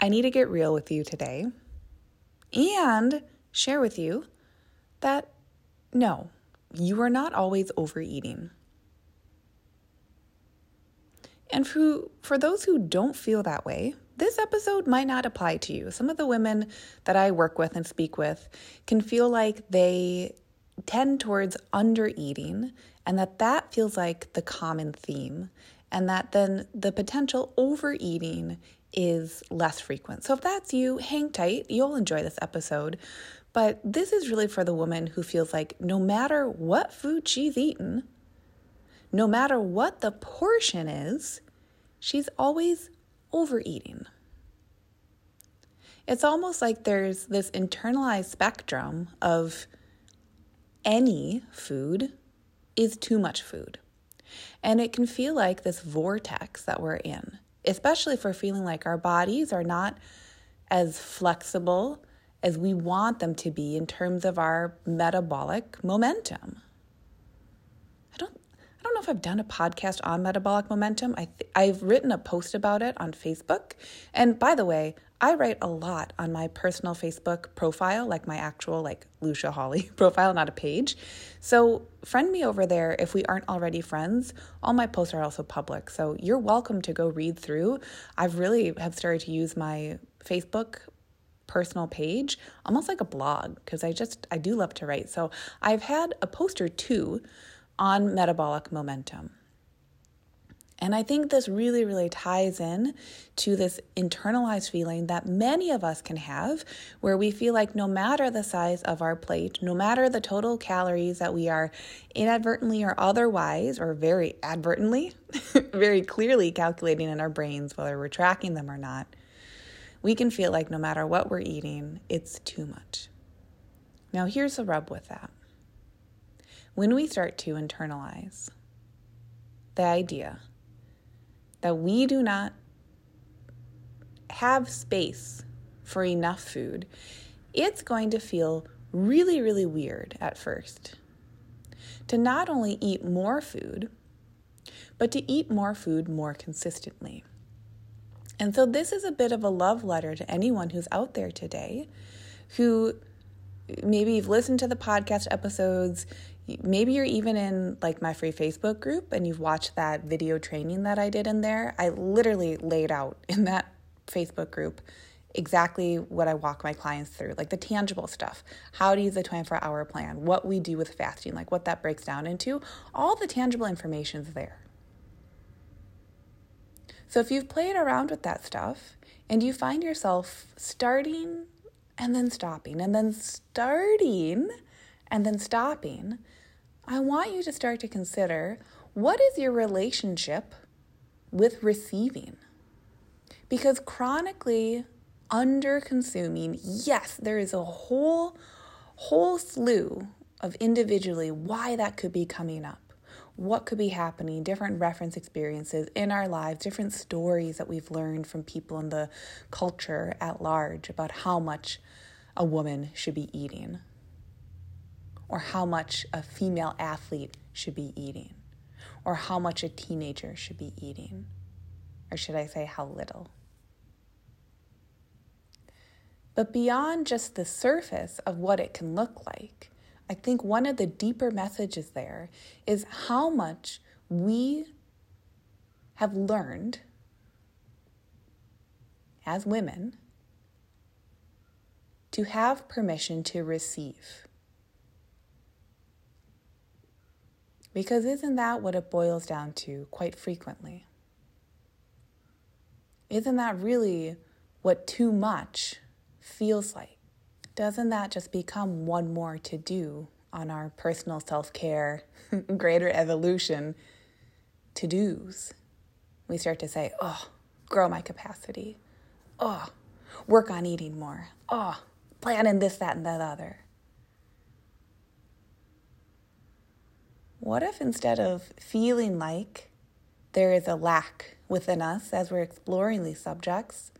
I need to get real with you today and share with you that no, you are not always overeating. And for, for those who don't feel that way, this episode might not apply to you. Some of the women that I work with and speak with can feel like they tend towards under eating and that that feels like the common theme and that then the potential overeating is less frequent. So if that's you, hang tight. You'll enjoy this episode. But this is really for the woman who feels like no matter what food she's eaten, no matter what the portion is, she's always overeating. It's almost like there's this internalized spectrum of any food is too much food. And it can feel like this vortex that we're in especially for feeling like our bodies are not as flexible as we want them to be in terms of our metabolic momentum. I don't I don't know if I've done a podcast on metabolic momentum. I th- I've written a post about it on Facebook. And by the way, I write a lot on my personal Facebook profile, like my actual like Lucia Hawley profile, not a page. So friend me over there if we aren't already friends. All my posts are also public, so you're welcome to go read through. I've really have started to use my Facebook personal page almost like a blog because I just I do love to write. So I've had a post or two on metabolic momentum. And I think this really, really ties in to this internalized feeling that many of us can have, where we feel like no matter the size of our plate, no matter the total calories that we are inadvertently or otherwise, or very advertently, very clearly calculating in our brains, whether we're tracking them or not, we can feel like no matter what we're eating, it's too much. Now, here's the rub with that. When we start to internalize the idea that we do not have space for enough food, it's going to feel really, really weird at first to not only eat more food, but to eat more food more consistently. And so, this is a bit of a love letter to anyone who's out there today who maybe you've listened to the podcast episodes, maybe you're even in like my free Facebook group and you've watched that video training that I did in there. I literally laid out in that Facebook group exactly what I walk my clients through, like the tangible stuff, how to use the 24 hour plan, what we do with fasting, like what that breaks down into. All the tangible information's there. So if you've played around with that stuff and you find yourself starting and then stopping and then starting and then stopping, I want you to start to consider what is your relationship with receiving? Because chronically under consuming, yes, there is a whole whole slew of individually why that could be coming up. What could be happening, different reference experiences in our lives, different stories that we've learned from people in the culture at large about how much a woman should be eating or how much a female athlete should be eating, or how much a teenager should be eating, or should I say, how little. But beyond just the surface of what it can look like, I think one of the deeper messages there is how much we have learned as women to have permission to receive. Because isn't that what it boils down to quite frequently? Isn't that really what too much feels like? Doesn't that just become one more to do on our personal self care, greater evolution to dos? We start to say, oh, grow my capacity. Oh, work on eating more. Oh, planning this, that, and that other. What if instead of feeling like there is a lack within us as we're exploring these subjects,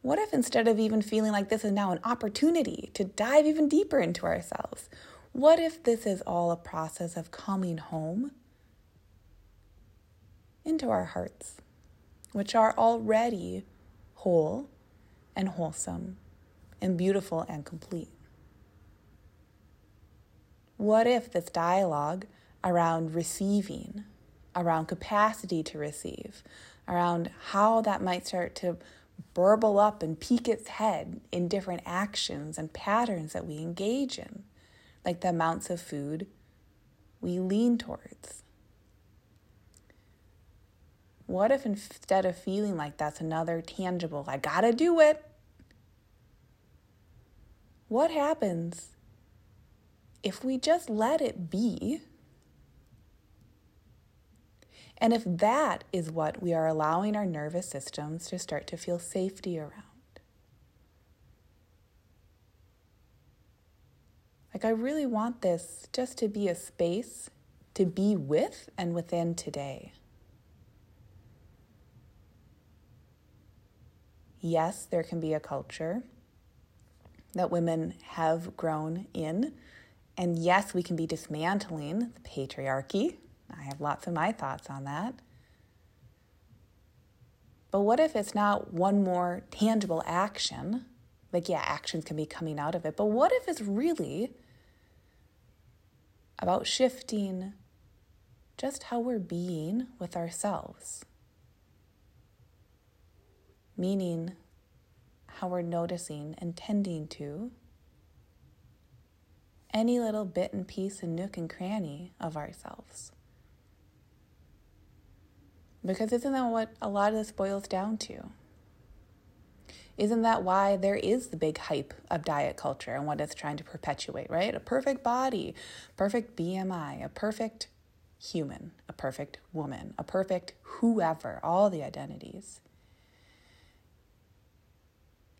what if instead of even feeling like this is now an opportunity to dive even deeper into ourselves, what if this is all a process of coming home into our hearts, which are already whole and wholesome and beautiful and complete? What if this dialogue around receiving, around capacity to receive, around how that might start to burble up and peek its head in different actions and patterns that we engage in, like the amounts of food we lean towards? What if instead of feeling like that's another tangible, I gotta do it? What happens if we just let it be, and if that is what we are allowing our nervous systems to start to feel safety around. Like, I really want this just to be a space to be with and within today. Yes, there can be a culture that women have grown in and yes, we can be dismantling the patriarchy. I have lots of my thoughts on that. But what if it's not one more tangible action? Like, yeah, actions can be coming out of it, but what if it's really about shifting just how we're being with ourselves? Meaning, how we're noticing and tending to any little bit and piece and nook and cranny of ourselves. Because isn't that what a lot of this boils down to? Isn't that why there is the big hype of diet culture and what it's trying to perpetuate, right? A perfect body, perfect BMI, a perfect human, a perfect woman, a perfect whoever, all the identities.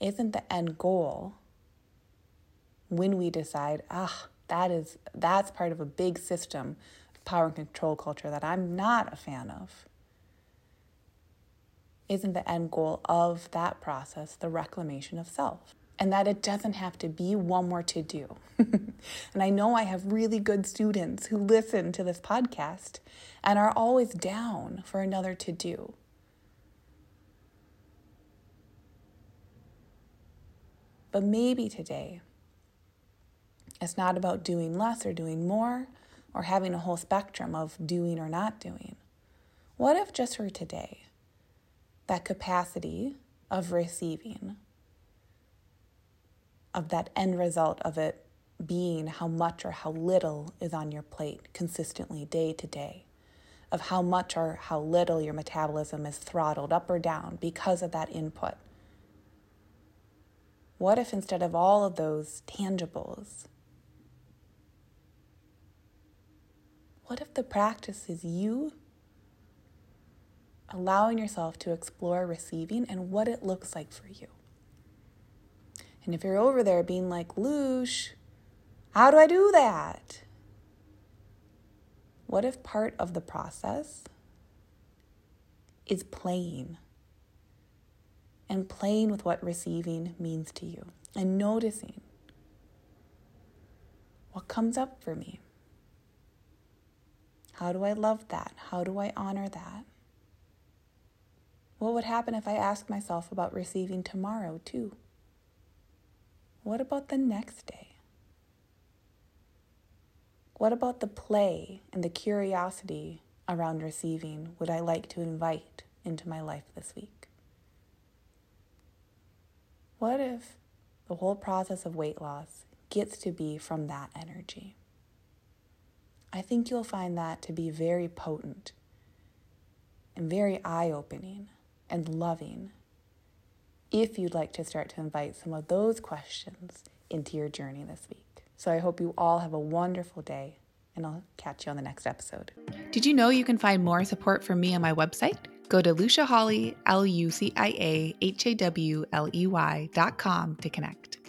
Isn't the end goal when we decide, ah, that is that's part of a big system, power and control culture that I'm not a fan of. Isn't the end goal of that process the reclamation of self? And that it doesn't have to be one more to do. and I know I have really good students who listen to this podcast and are always down for another to do. But maybe today, it's not about doing less or doing more or having a whole spectrum of doing or not doing. What if just for today, that capacity of receiving, of that end result of it being how much or how little is on your plate consistently day to day, of how much or how little your metabolism is throttled up or down because of that input? What if instead of all of those tangibles, What if the practice is you allowing yourself to explore receiving and what it looks like for you? And if you're over there being like, Loosh, how do I do that? What if part of the process is playing and playing with what receiving means to you and noticing what comes up for me? How do I love that? How do I honor that? What would happen if I asked myself about receiving tomorrow, too? What about the next day? What about the play and the curiosity around receiving would I like to invite into my life this week? What if the whole process of weight loss gets to be from that energy? I think you'll find that to be very potent and very eye opening and loving if you'd like to start to invite some of those questions into your journey this week. So I hope you all have a wonderful day, and I'll catch you on the next episode. Did you know you can find more support from me on my website? Go to Lucia Hawley, L U C I A H A W L E Y dot com to connect.